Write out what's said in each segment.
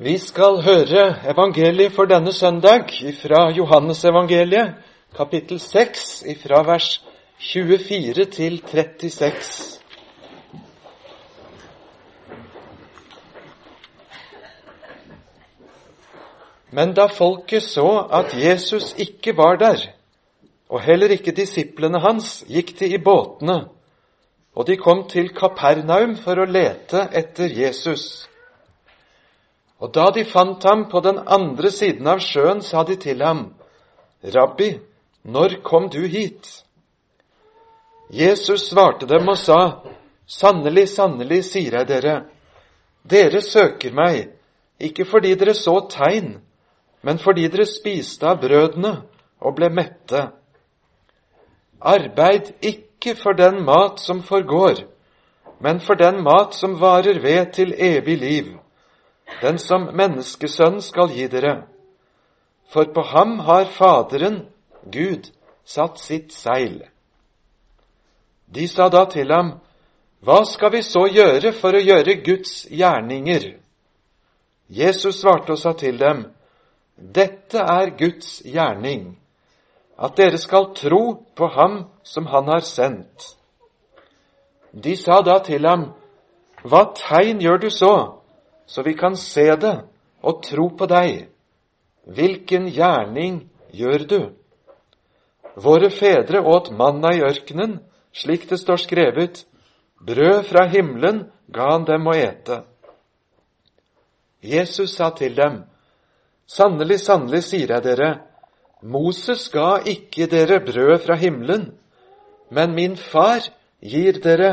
Vi skal høre evangeliet for denne søndag fra Johannesevangeliet, kapittel 6, fra vers 24 til 36. Men da folket så at Jesus ikke var der, og heller ikke disiplene hans, gikk de i båtene, og de kom til Kapernaum for å lete etter Jesus. Og da de fant ham på den andre siden av sjøen, sa de til ham, Rabbi, når kom du hit? Jesus svarte dem og sa, Sannelig, sannelig, sier jeg dere, dere søker meg, ikke fordi dere så tegn, men fordi dere spiste av brødene og ble mette. Arbeid ikke for den mat som forgår, men for den mat som varer ved til evig liv den som menneskesønnen skal gi dere. For på ham har Faderen, Gud, satt sitt seil. De sa da til ham, Hva skal vi så gjøre for å gjøre Guds gjerninger? Jesus svarte og sa til dem, Dette er Guds gjerning, at dere skal tro på ham som han har sendt. De sa da til ham, Hva tegn gjør du så? Så vi kan se det og tro på deg. Hvilken gjerning gjør du? Våre fedre åt manna i ørkenen, slik det står skrevet, brød fra himmelen ga han dem å ete. Jesus sa til dem, Sannelig, sannelig, sier jeg dere, Moses ga ikke dere brød fra himmelen, men min far gir dere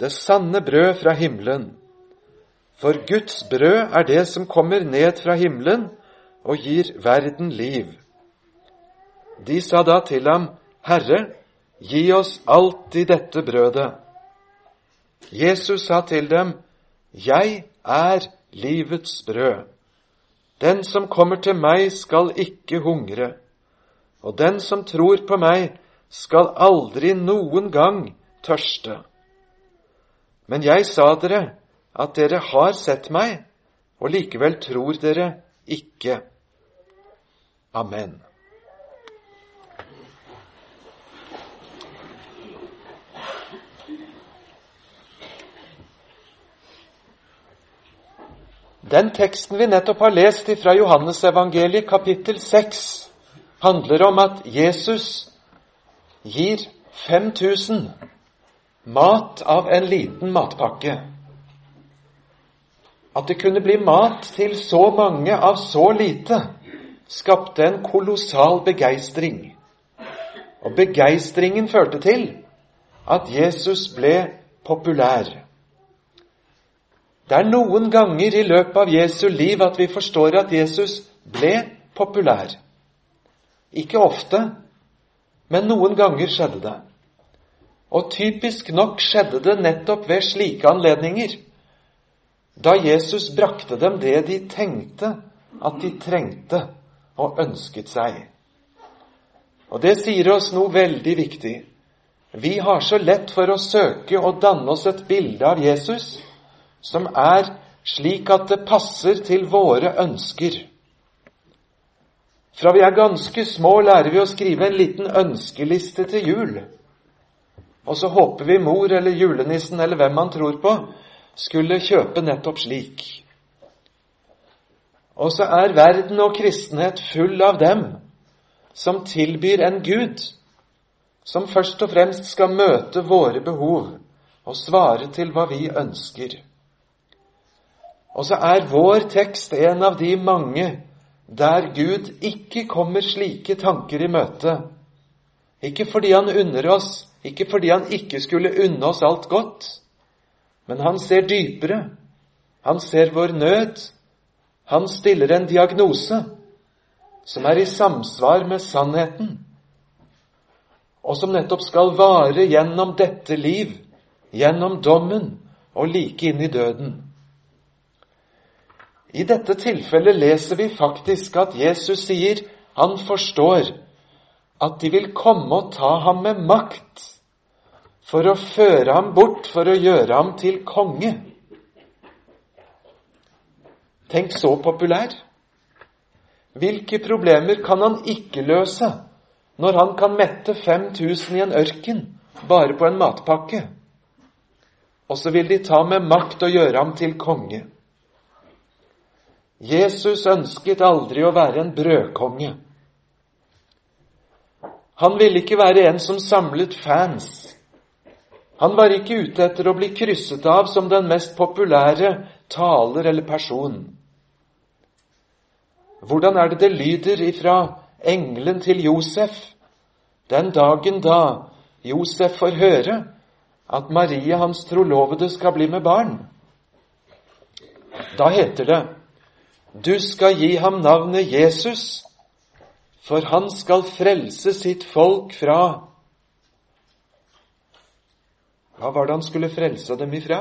det sanne brød fra himmelen. For Guds brød er det som kommer ned fra himmelen og gir verden liv. De sa da til ham, Herre, gi oss alltid dette brødet. Jesus sa til dem, Jeg er livets brød. Den som kommer til meg, skal ikke hungre, og den som tror på meg, skal aldri noen gang tørste. Men jeg sa dere, at dere har sett meg, og likevel tror dere ikke. Amen. Den teksten vi nettopp har lest fra Johannesevangeliet kapittel 6, handler om at Jesus gir 5000 mat av en liten matpakke. At det kunne bli mat til så mange av så lite, skapte en kolossal begeistring. Og begeistringen førte til at Jesus ble populær. Det er noen ganger i løpet av Jesu liv at vi forstår at Jesus ble populær. Ikke ofte, men noen ganger skjedde det. Og typisk nok skjedde det nettopp ved slike anledninger da Jesus brakte dem det de tenkte at de trengte og ønsket seg. Og det sier oss noe veldig viktig. Vi har så lett for å søke og danne oss et bilde av Jesus som er slik at det passer til våre ønsker. Fra vi er ganske små, lærer vi å skrive en liten ønskeliste til jul. Og så håper vi mor eller julenissen eller hvem man tror på, skulle kjøpe nettopp slik. Og så er verden og kristenhet full av dem som tilbyr en Gud som først og fremst skal møte våre behov og svare til hva vi ønsker. Og så er vår tekst en av de mange der Gud ikke kommer slike tanker i møte. Ikke fordi han unner oss, ikke fordi han ikke skulle unne oss alt godt, men han ser dypere. Han ser vår nød. Han stiller en diagnose som er i samsvar med sannheten, og som nettopp skal vare gjennom dette liv, gjennom dommen og like inn i døden. I dette tilfellet leser vi faktisk at Jesus sier han forstår at de vil komme og ta ham med makt for å føre ham bort, for å gjøre ham til konge. Tenk så populær. Hvilke problemer kan han ikke løse når han kan mette 5000 i en ørken bare på en matpakke? Og så vil de ta med makt og gjøre ham til konge. Jesus ønsket aldri å være en brødkonge. Han ville ikke være en som samlet fans. Han var ikke ute etter å bli krysset av som den mest populære taler eller person. Hvordan er det det lyder ifra engelen til Josef den dagen da Josef får høre at Marie, hans trolovede, skal bli med barn? Da heter det du skal gi ham navnet Jesus, for han skal frelse sitt folk fra Hva var det han skulle frelse dem ifra?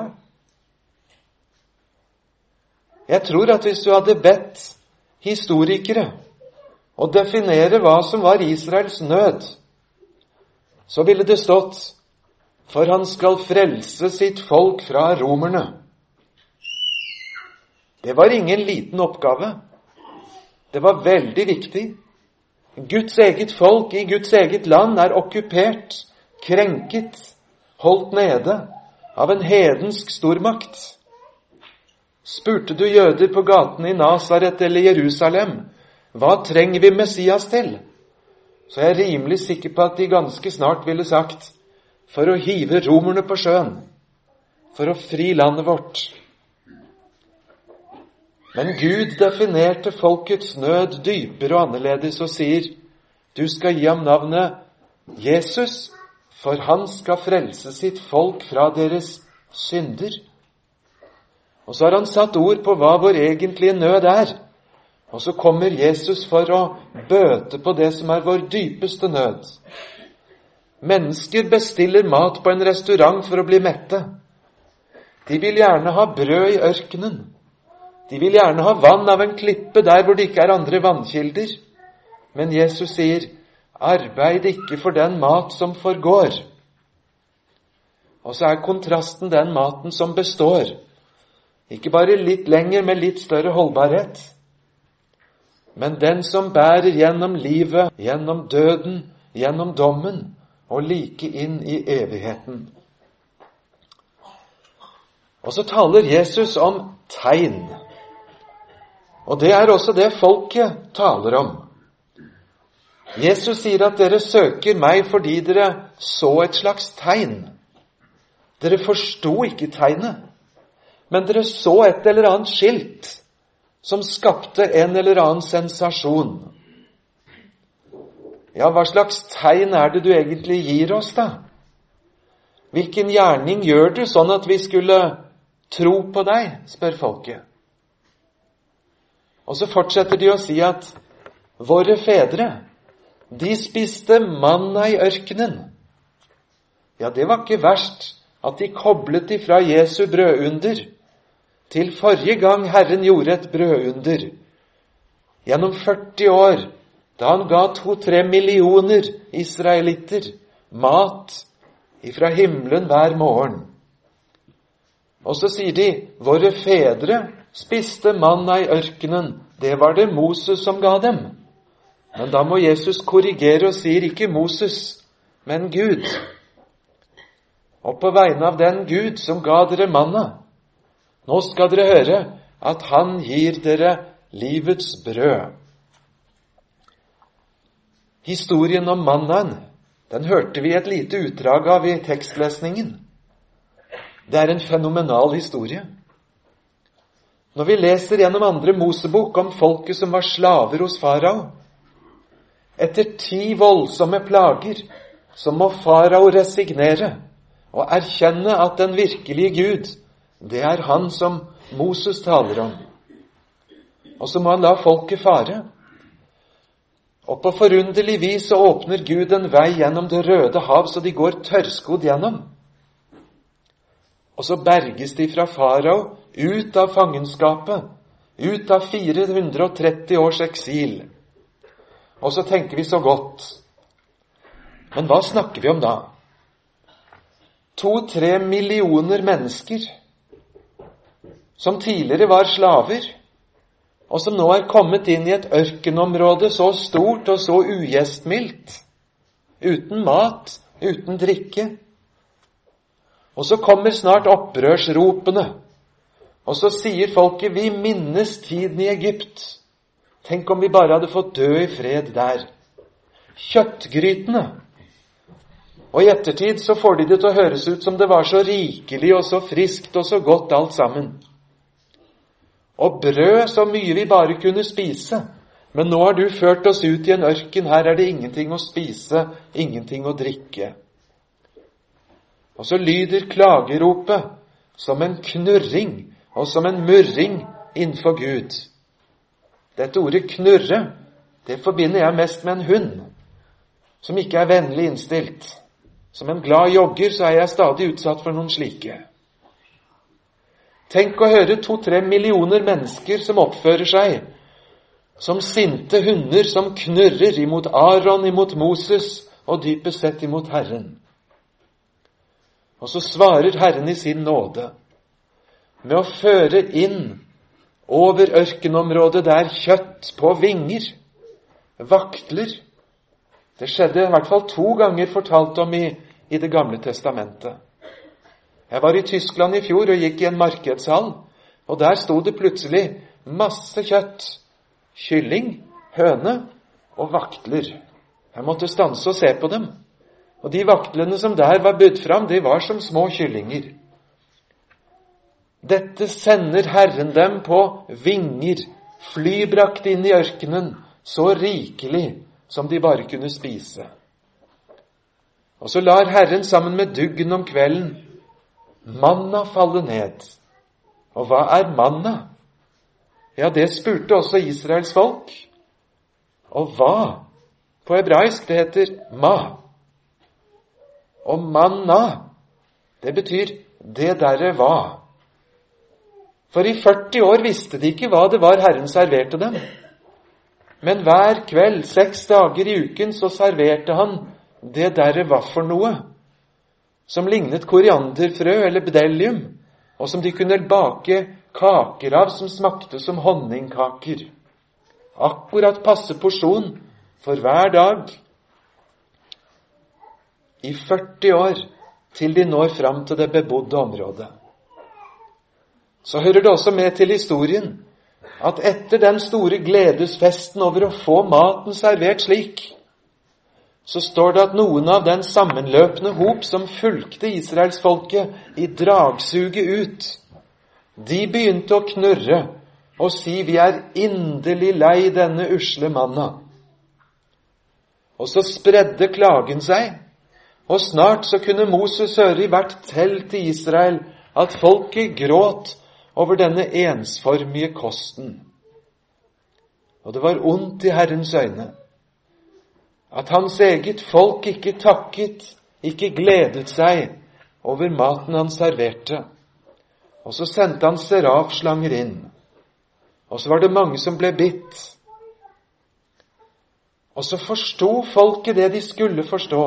Jeg tror at hvis du hadde bedt historikere å definere hva som var Israels nød, så ville det stått for han skal frelse sitt folk fra romerne. Det var ingen liten oppgave. Det var veldig viktig. Guds eget folk i Guds eget land er okkupert, krenket, holdt nede av en hedensk stormakt. Spurte du jøder på gatene i Nasaret eller Jerusalem hva trenger vi Messias til, så jeg er rimelig sikker på at de ganske snart ville sagt for å hive romerne på sjøen, for å fri landet vårt. Men Gud definerte folkets nød dypere og annerledes og sier, du skal gi ham navnet Jesus, for han skal frelse sitt folk fra deres synder. Og så har han satt ord på hva vår egentlige nød er. Og så kommer Jesus for å bøte på det som er vår dypeste nød. Mennesker bestiller mat på en restaurant for å bli mette. De vil gjerne ha brød i ørkenen. De vil gjerne ha vann av en klippe der hvor det ikke er andre vannkilder. Men Jesus sier, 'Arbeid ikke for den mat som forgår'. Og så er kontrasten den maten som består. Ikke bare litt lenger med litt større holdbarhet, men den som bærer gjennom livet, gjennom døden, gjennom dommen og like inn i evigheten. Og så taler Jesus om tegn. Og det er også det folket taler om. Jesus sier at dere søker meg fordi dere så et slags tegn. Dere forsto ikke tegnet, men dere så et eller annet skilt som skapte en eller annen sensasjon. Ja, hva slags tegn er det du egentlig gir oss, da? Hvilken gjerning gjør du sånn at vi skulle tro på deg, spør folket. Og så fortsetter de å si at våre fedre, de spiste manna i ørkenen. Ja, det var ikke verst at de koblet ifra Jesu brødunder til forrige gang Herren gjorde et brødunder. Gjennom 40 år, da han ga to-tre millioner israelitter mat ifra himmelen hver morgen. Og så sier de våre fedre spiste manna i ørkenen. Det var det Moses som ga dem. Men da må Jesus korrigere og sier ikke Moses, men Gud. Og på vegne av den Gud som ga dere manna, nå skal dere høre at Han gir dere livets brød. Historien om mannaen den hørte vi et lite utdrag av i tekstlesningen. Det er en fenomenal historie. Når vi leser gjennom andre Mosebok om folket som var slaver hos farao Etter ti voldsomme plager så må farao resignere og erkjenne at den virkelige Gud, det er han som Moses taler om. Og så må han la folket fare. Og på forunderlig vis så åpner Gud en vei gjennom Det røde hav, så de går tørrskodd gjennom. Og så berges de fra farao ut av fangenskapet, ut av 430 års eksil. Og så tenker vi så godt. Men hva snakker vi om da? To-tre millioner mennesker som tidligere var slaver, og som nå er kommet inn i et ørkenområde så stort og så ugjestmildt, uten mat, uten drikke. Og så kommer snart opprørsropene, og så sier folket 'Vi minnes tiden i Egypt'. Tenk om vi bare hadde fått dø i fred der. Kjøttgrytene. Og i ettertid så får de det til å høres ut som det var så rikelig og så friskt og så godt alt sammen. Og brød så mye vi bare kunne spise. Men nå har du ført oss ut i en ørken. Her er det ingenting å spise, ingenting å drikke. Og så lyder klageropet som en knurring og som en murring innenfor Gud. Dette ordet 'knurre' det forbinder jeg mest med en hund som ikke er vennlig innstilt. Som en glad jogger så er jeg stadig utsatt for noen slike. Tenk å høre to-tre millioner mennesker som oppfører seg som sinte hunder som knurrer imot Aron, imot Moses og dypest sett imot Herren. Og så svarer Herren i sin nåde med å føre inn over ørkenområdet der kjøtt på vinger vaktler. Det skjedde i hvert fall to ganger fortalt om i, i Det gamle testamentet. Jeg var i Tyskland i fjor og gikk i en markedshall, og der sto det plutselig masse kjøtt. Kylling, høne og vaktler. Jeg måtte stanse og se på dem. Og de vaktlene som der var budt fram, de var som små kyllinger. Dette sender Herren dem på vinger, flybrakt inn i ørkenen, så rikelig som de bare kunne spise. Og så lar Herren sammen med duggen om kvelden manna falle ned. Og hva er manna? Ja, det spurte også Israels folk. Og hva? På hebraisk det heter ma. Og manna, det betyr det derre hva. For i 40 år visste de ikke hva det var Herren serverte dem. Men hver kveld, seks dager i uken, så serverte han det derre hva for noe, som lignet korianderfrø eller bedellium, og som de kunne bake kaker av som smakte som honningkaker. Akkurat passe porsjon for hver dag. I 40 år, til de når fram til det bebodde området så hører det også med til historien at etter den store gledesfesten over å få maten servert slik, så står det at noen av den sammenløpende hop som fulgte israelsfolket i dragsuget ut, de begynte å knurre og si 'Vi er inderlig lei denne usle manna'. Og så spredde klagen seg, og snart så kunne Moses høre i hvert telt i Israel at folket gråt over denne ensformige kosten. Og det var ondt i Herrens øyne at hans eget folk ikke takket, ikke gledet seg over maten han serverte. Og så sendte han serafslanger inn. Og så var det mange som ble bitt. Og så forsto folket det de skulle forstå.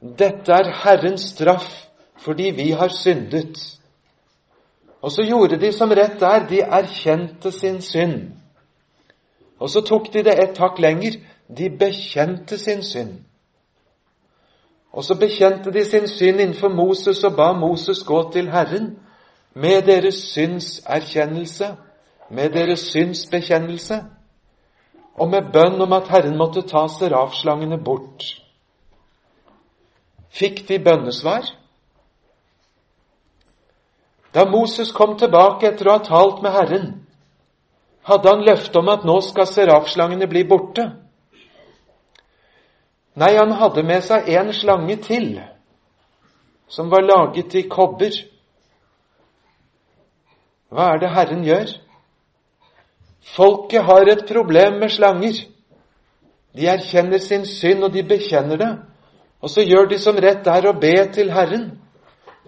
Dette er Herrens straff fordi vi har syndet. Og så gjorde de som rett er, de erkjente sin synd. Og så tok de det et hakk lenger. De bekjente sin synd. Og så bekjente de sin synd innenfor Moses og ba Moses gå til Herren med deres syndserkjennelse, med deres synsbekjennelse, og med bønn om at Herren måtte ta serafslangene bort. Fikk de bønnesvar? Da Moses kom tilbake etter å ha talt med Herren, hadde han løfte om at nå skal serafslangene bli borte. Nei, han hadde med seg en slange til, som var laget i kobber. Hva er det Herren gjør? Folket har et problem med slanger. De erkjenner sin synd, og de bekjenner det. Og så gjør de som rett er å be til Herren.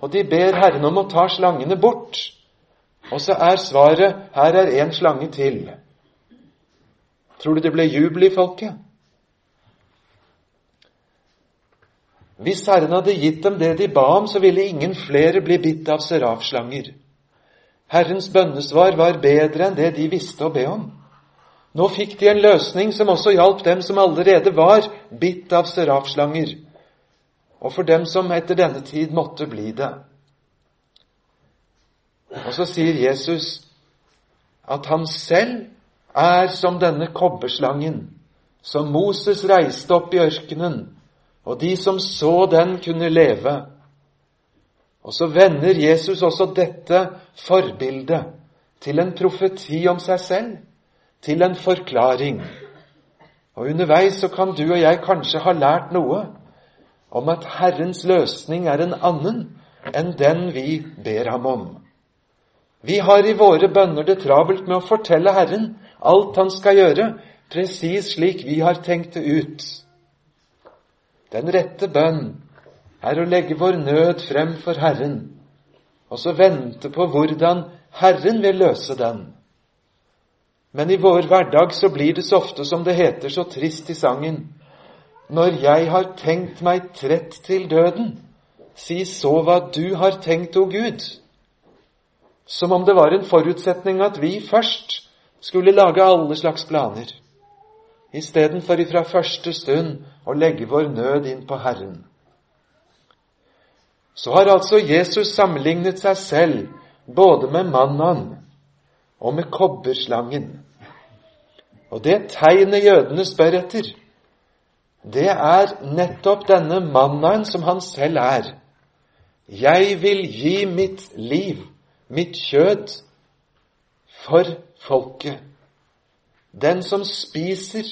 Og de ber Herren om å ta slangene bort. Og så er svaret her er en slange til. Tror du det ble jubel i folket? Hvis Herren hadde gitt dem det de ba om, så ville ingen flere bli bitt av serafslanger. Herrens bønnesvar var bedre enn det de visste å be om. Nå fikk de en løsning som også hjalp dem som allerede var bitt av serafslanger, og for dem som etter denne tid måtte bli det. Og så sier Jesus at han selv er som denne kobberslangen som Moses reiste opp i ørkenen, og de som så den, kunne leve. Og så vender Jesus også dette forbildet til en profeti om seg selv, til en forklaring. Og underveis så kan du og jeg kanskje ha lært noe om at Herrens løsning er en annen enn den vi ber ham om. Vi har i våre bønner det travelt med å fortelle Herren alt Han skal gjøre, presis slik vi har tenkt det ut. Den rette bønn er å legge vår nød frem for Herren, og så vente på hvordan Herren vil løse den. Men i vår hverdag så blir det så ofte, som det heter så trist i sangen, når jeg har tenkt meg trett til døden, si så hva du har tenkt, o Gud. Som om det var en forutsetning at vi først skulle lage alle slags planer, istedenfor ifra første stund å legge vår nød inn på Herren. Så har altså Jesus sammenlignet seg selv både med mannen og med kobberslangen. Og det tegnet jødene spør etter, det er nettopp denne mannaen som han selv er. Jeg vil gi mitt liv, mitt kjød, for folket. Den som spiser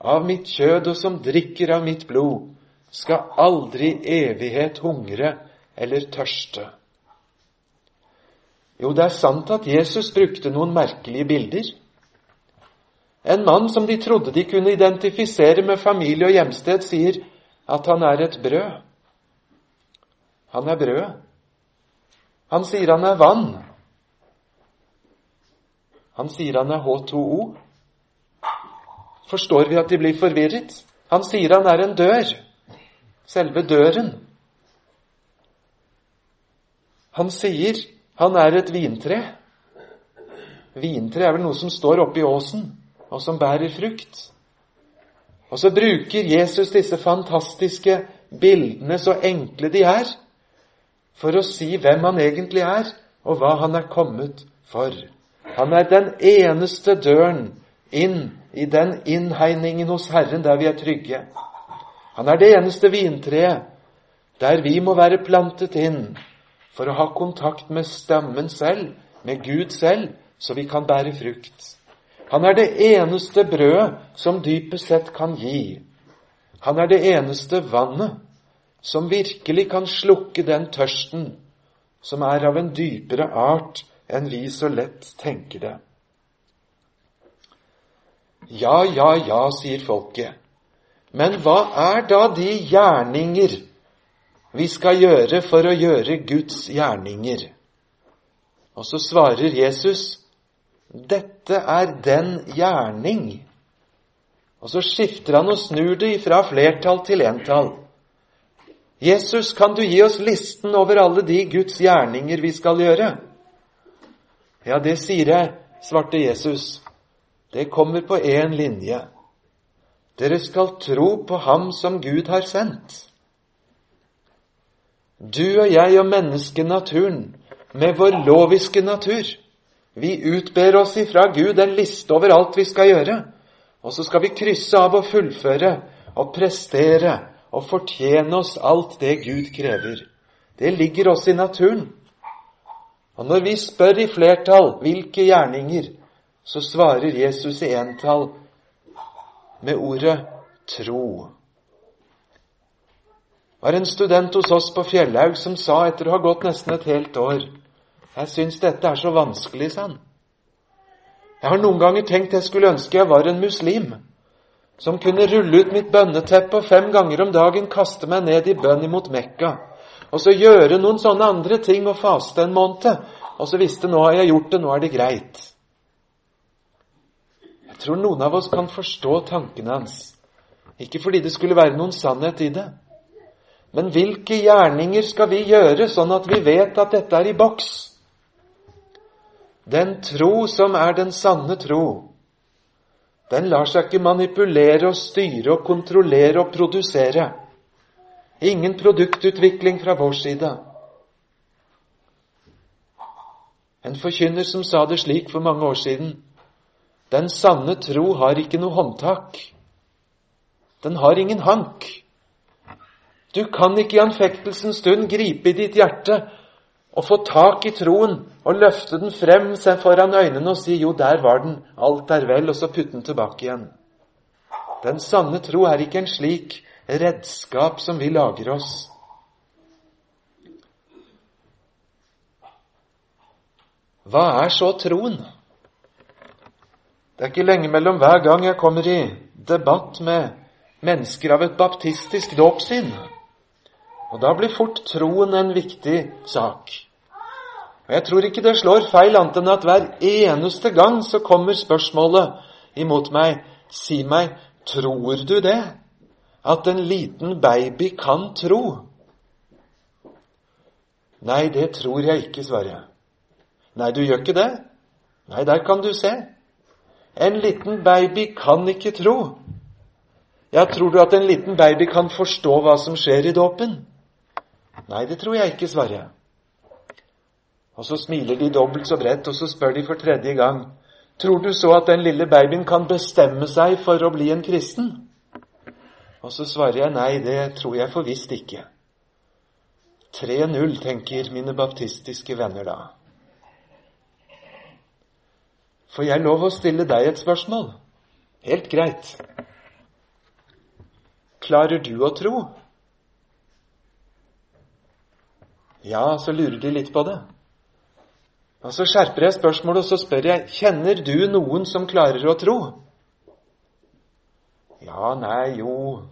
av mitt kjød og som drikker av mitt blod, skal aldri evighet hungre eller tørste. Jo, det er sant at Jesus brukte noen merkelige bilder. En mann som de trodde de kunne identifisere med familie og hjemsted, sier at han er et brød. Han er brød. Han sier han er vann. Han sier han er H2O. Forstår vi at de blir forvirret? Han sier han er en dør. Selve døren. Han sier han er et vintre. Vintre er vel noe som står oppe i åsen, og som bærer frukt. Og så bruker Jesus disse fantastiske bildene, så enkle de er, for å si hvem han egentlig er, og hva han er kommet for. Han er den eneste døren inn i den innhegningen hos Herren der vi er trygge. Han er det eneste vintreet der vi må være plantet inn for å ha kontakt med stammen selv, med Gud selv, så vi kan bære frukt. Han er det eneste brødet som dypest sett kan gi. Han er det eneste vannet som virkelig kan slukke den tørsten som er av en dypere art enn vi så lett tenker det. Ja, ja, ja, sier folket. Men hva er da de gjerninger vi skal gjøre for å gjøre Guds gjerninger? Og så svarer Jesus, dette er den gjerning. Og så skifter han og snur det fra flertall til entall. Jesus, kan du gi oss listen over alle de Guds gjerninger vi skal gjøre? Ja, det sier jeg, svarte Jesus. Det kommer på én linje. Dere skal tro på Ham som Gud har sendt. Du og jeg og menneskenaturen, med vår loviske natur, vi utber oss ifra Gud en liste over alt vi skal gjøre. Og så skal vi krysse av og fullføre og prestere og fortjene oss alt det Gud krever. Det ligger oss i naturen. Og når vi spør i flertall hvilke gjerninger, så svarer Jesus i entall med ordet tro. Det var en student hos oss på Fjellhaug som sa etter å ha gått nesten et helt år Jeg syns dette er så vanskelig, sa han. Jeg har noen ganger tenkt jeg skulle ønske jeg var en muslim som kunne rulle ut mitt bønneteppe og fem ganger om dagen kaste meg ned i bønn imot Mekka og så gjøre noen sånne andre ting og faste en måned. Og så visste nå har jeg gjort det, nå er det greit. Jeg tror noen av oss kan forstå tankene hans. Ikke fordi det skulle være noen sannhet i det. Men hvilke gjerninger skal vi gjøre, sånn at vi vet at dette er i boks? Den tro som er den sanne tro, den lar seg ikke manipulere og styre og kontrollere og produsere. Ingen produktutvikling fra vår side. En forkynner som sa det slik for mange år siden Den sanne tro har ikke noe håndtak. Den har ingen hank. Du kan ikke i anfektelsens stund gripe i ditt hjerte og få tak i troen og løfte den frem foran øynene og si 'jo, der var den, alt er vel', og så putte den tilbake igjen. Den sanne tro er ikke en slik redskap som vi lager oss. Hva er så troen? Det er ikke lenge mellom hver gang jeg kommer i debatt med mennesker av et baptistisk dåpssyn. Og da blir fort troen en viktig sak. Og Jeg tror ikke det slår feil annet enn at hver eneste gang så kommer spørsmålet imot meg Si meg, tror du det? At en liten baby kan tro? Nei, det tror jeg ikke, svarer jeg. Nei, du gjør ikke det? Nei, der kan du se. En liten baby kan ikke tro. Ja, tror du at en liten baby kan forstå hva som skjer i dåpen? Nei, det tror jeg ikke, svarer jeg. Og så smiler de dobbelt så bredt, og så spør de for tredje gang. Tror du så at den lille babyen kan bestemme seg for å bli en kristen? Og så svarer jeg nei, det tror jeg for visst ikke. 3-0, tenker mine baptistiske venner da. Får jeg lov å stille deg et spørsmål? Helt greit. Klarer du å tro? Ja, så lurer de litt på det. Og Så skjerper jeg spørsmålet og så spør jeg kjenner du noen som klarer å tro. Ja, nei, jo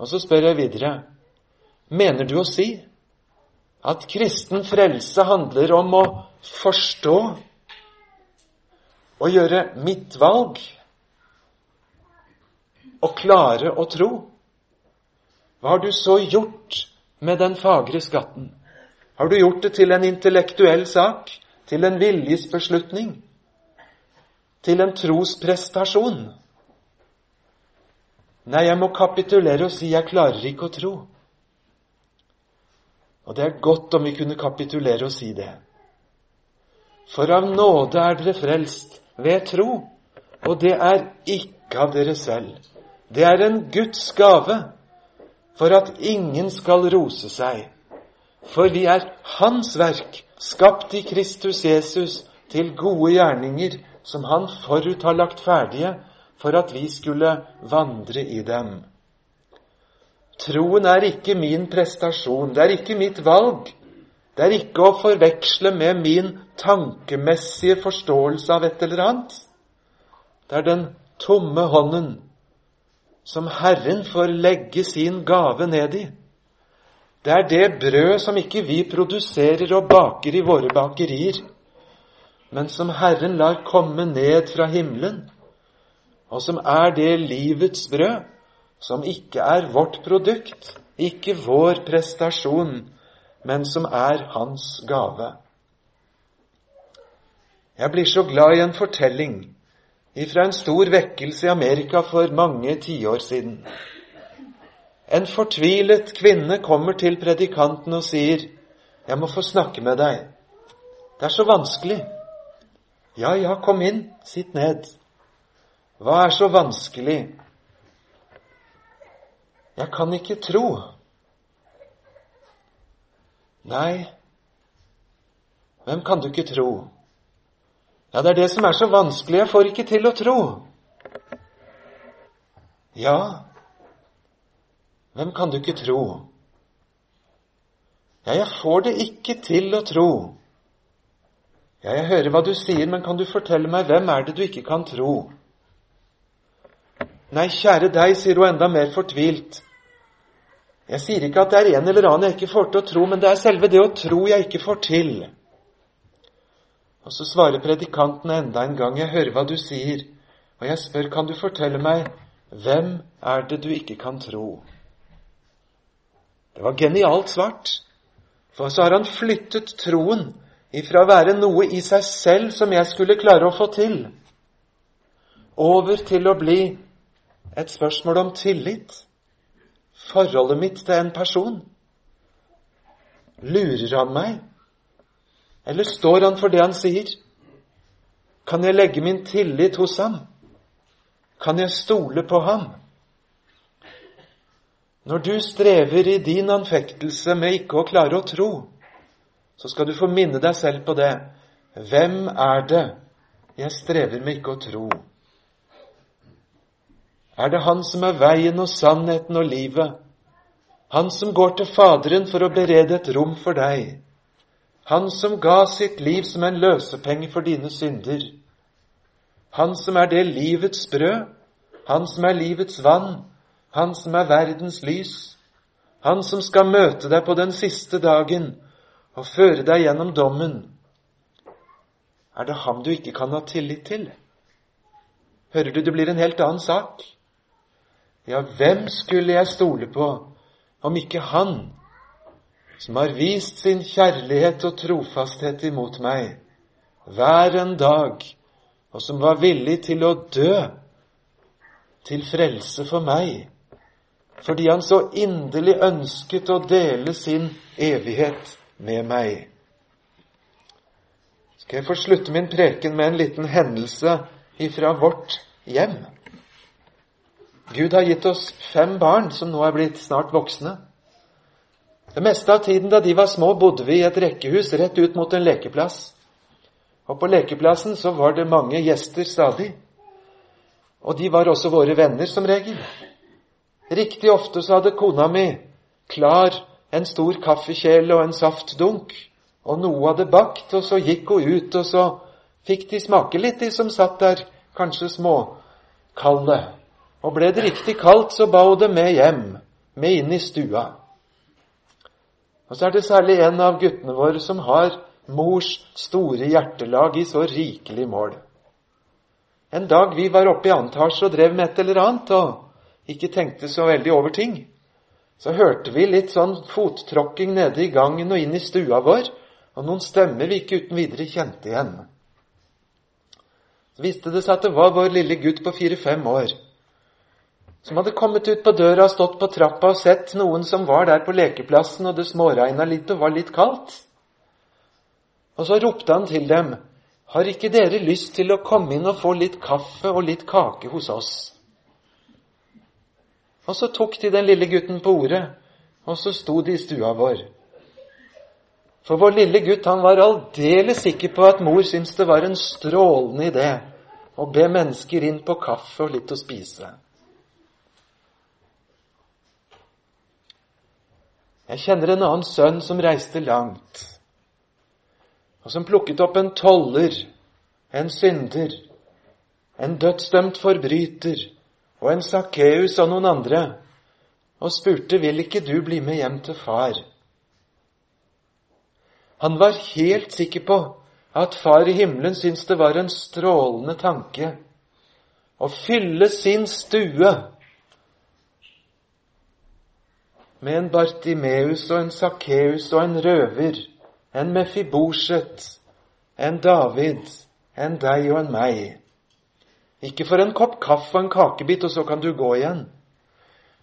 Og så spør jeg videre mener du å si at kristen frelse handler om å forstå og gjøre mitt valg og klare å tro? Hva har du så gjort med den fagre skatten? Har du gjort det til en intellektuell sak? Til en viljesbeslutning? Til en trosprestasjon? Nei, jeg må kapitulere og si jeg klarer ikke å tro. Og det er godt om vi kunne kapitulere og si det. For av nåde er dere frelst ved tro, og det er ikke av dere selv. Det er en Guds gave for at ingen skal rose seg. For vi er Hans verk, skapt i Kristus Jesus til gode gjerninger, som Han forut har lagt ferdige for at vi skulle vandre i dem. Troen er ikke min prestasjon, det er ikke mitt valg. Det er ikke å forveksle med min tankemessige forståelse av et eller annet. Det er den tomme hånden som Herren får legge sin gave ned i. Det er det brød som ikke vi produserer og baker i våre bakerier, men som Herren lar komme ned fra himmelen, og som er det livets brød, som ikke er vårt produkt, ikke vår prestasjon, men som er Hans gave. Jeg blir så glad i en fortelling ifra en stor vekkelse i Amerika for mange tiår siden. En fortvilet kvinne kommer til predikanten og sier, 'Jeg må få snakke med deg. Det er så vanskelig.' 'Ja, ja, kom inn. Sitt ned.' 'Hva er så vanskelig?' 'Jeg kan ikke tro.' Nei, hvem kan du ikke tro? Ja, det er det som er så vanskelig. Jeg får ikke til å tro. Ja, hvem kan du ikke tro? Ja, jeg får det ikke til å tro. Ja, jeg hører hva du sier, men kan du fortelle meg hvem er det du ikke kan tro? Nei, kjære deg, sier hun enda mer fortvilt. Jeg sier ikke at det er en eller annen jeg ikke får til å tro, men det er selve det å tro jeg ikke får til. Og så svarer predikanten enda en gang, 'Jeg hører hva du sier', og jeg spør, 'Kan du fortelle meg hvem er det du ikke kan tro?' Det var genialt svart, for så har han flyttet troen ifra å være noe i seg selv som jeg skulle klare å få til, over til å bli et spørsmål om tillit. Forholdet mitt til en person. Lurer han meg? Eller står han for det han sier? Kan jeg legge min tillit hos ham? Kan jeg stole på ham? Når du strever i din anfektelse med ikke å klare å tro, så skal du få minne deg selv på det. Hvem er det jeg strever med ikke å tro? Er det Han som er veien og sannheten og livet? Han som går til Faderen for å berede et rom for deg? Han som ga sitt liv som en løsepenge for dine synder? Han som er det livets brød? Han som er livets vann? Han som er verdens lys? Han som skal møte deg på den siste dagen og føre deg gjennom dommen? Er det ham du ikke kan ha tillit til? Hører du, det blir en helt annen sak. Ja, hvem skulle jeg stole på om ikke Han, som har vist sin kjærlighet og trofasthet imot meg hver en dag, og som var villig til å dø til frelse for meg, fordi han så inderlig ønsket å dele sin evighet med meg. Skal jeg få slutte min preken med en liten hendelse ifra vårt hjem? Gud har gitt oss fem barn som nå er blitt snart voksne. Det meste av tiden da de var små, bodde vi i et rekkehus rett ut mot en lekeplass. Og på lekeplassen så var det mange gjester stadig. Og de var også våre venner, som regel. Riktig ofte så hadde kona mi klar en stor kaffekjele og en saftdunk, og noe hadde bakt, og så gikk hun ut, og så fikk de smake litt, de som satt der, kanskje småkalde. Og ble det riktig kaldt, så ba hun det med hjem, med inn i stua. Og så er det særlig en av guttene våre som har mors store hjertelag i så rikelig mål. En dag vi var oppe i antasje og drev med et eller annet, og ikke tenkte så veldig over ting, så hørte vi litt sånn fottråkking nede i gangen og inn i stua vår, og noen stemmer vi ikke uten videre kjente igjen. Så viste det seg at det var vår lille gutt på fire-fem år som hadde kommet ut på døra og stått på trappa og sett noen som var der på lekeplassen, og det småregna litt og var litt kaldt. Og så ropte han til dem, har ikke dere lyst til å komme inn og få litt kaffe og litt kake hos oss? Og så tok de den lille gutten på ordet, og så sto de i stua vår. For vår lille gutt han var aldeles sikker på at mor syntes det var en strålende idé å be mennesker inn på kaffe og litt å spise. Jeg kjenner en annen sønn som reiste langt, og som plukket opp en toller, en synder, en dødsdømt forbryter og en Sakkeus og noen andre, og spurte vil ikke du bli med hjem til far. Han var helt sikker på at far i himmelen syntes det var en strålende tanke å fylle sin stue med en Bartimeus og en Sakkeus og en røver, en Mefiboset, en David, en deg og en meg. Ikke for en kopp kaffe og en kakebit, og så kan du gå igjen,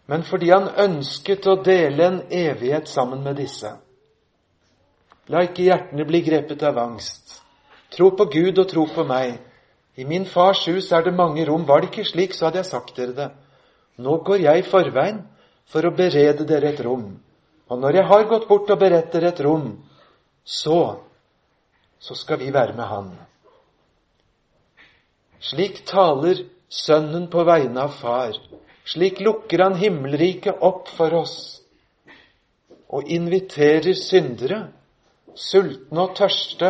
men fordi han ønsket å dele en evighet sammen med disse. La ikke hjertene bli grepet av angst. Tro på Gud og tro på meg. I min fars hus er det mange rom. Var det ikke slik, så hadde jeg sagt dere det. Nå går jeg i forveien for å berede dere et rom. Og når jeg har gått bort og beredt dere et rom, så så skal vi være med Han. Slik taler Sønnen på vegne av Far. Slik lukker Han himmelriket opp for oss og inviterer syndere, sultne og tørste,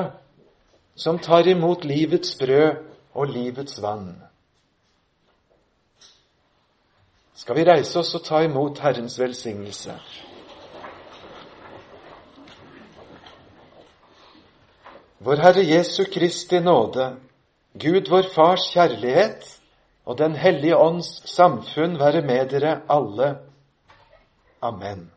som tar imot livets brød og livets vann. skal vi reise oss og ta imot Herrens velsignelse. Vår Herre Jesu Kristi nåde, Gud vår Fars kjærlighet og Den hellige ånds samfunn være med dere alle. Amen.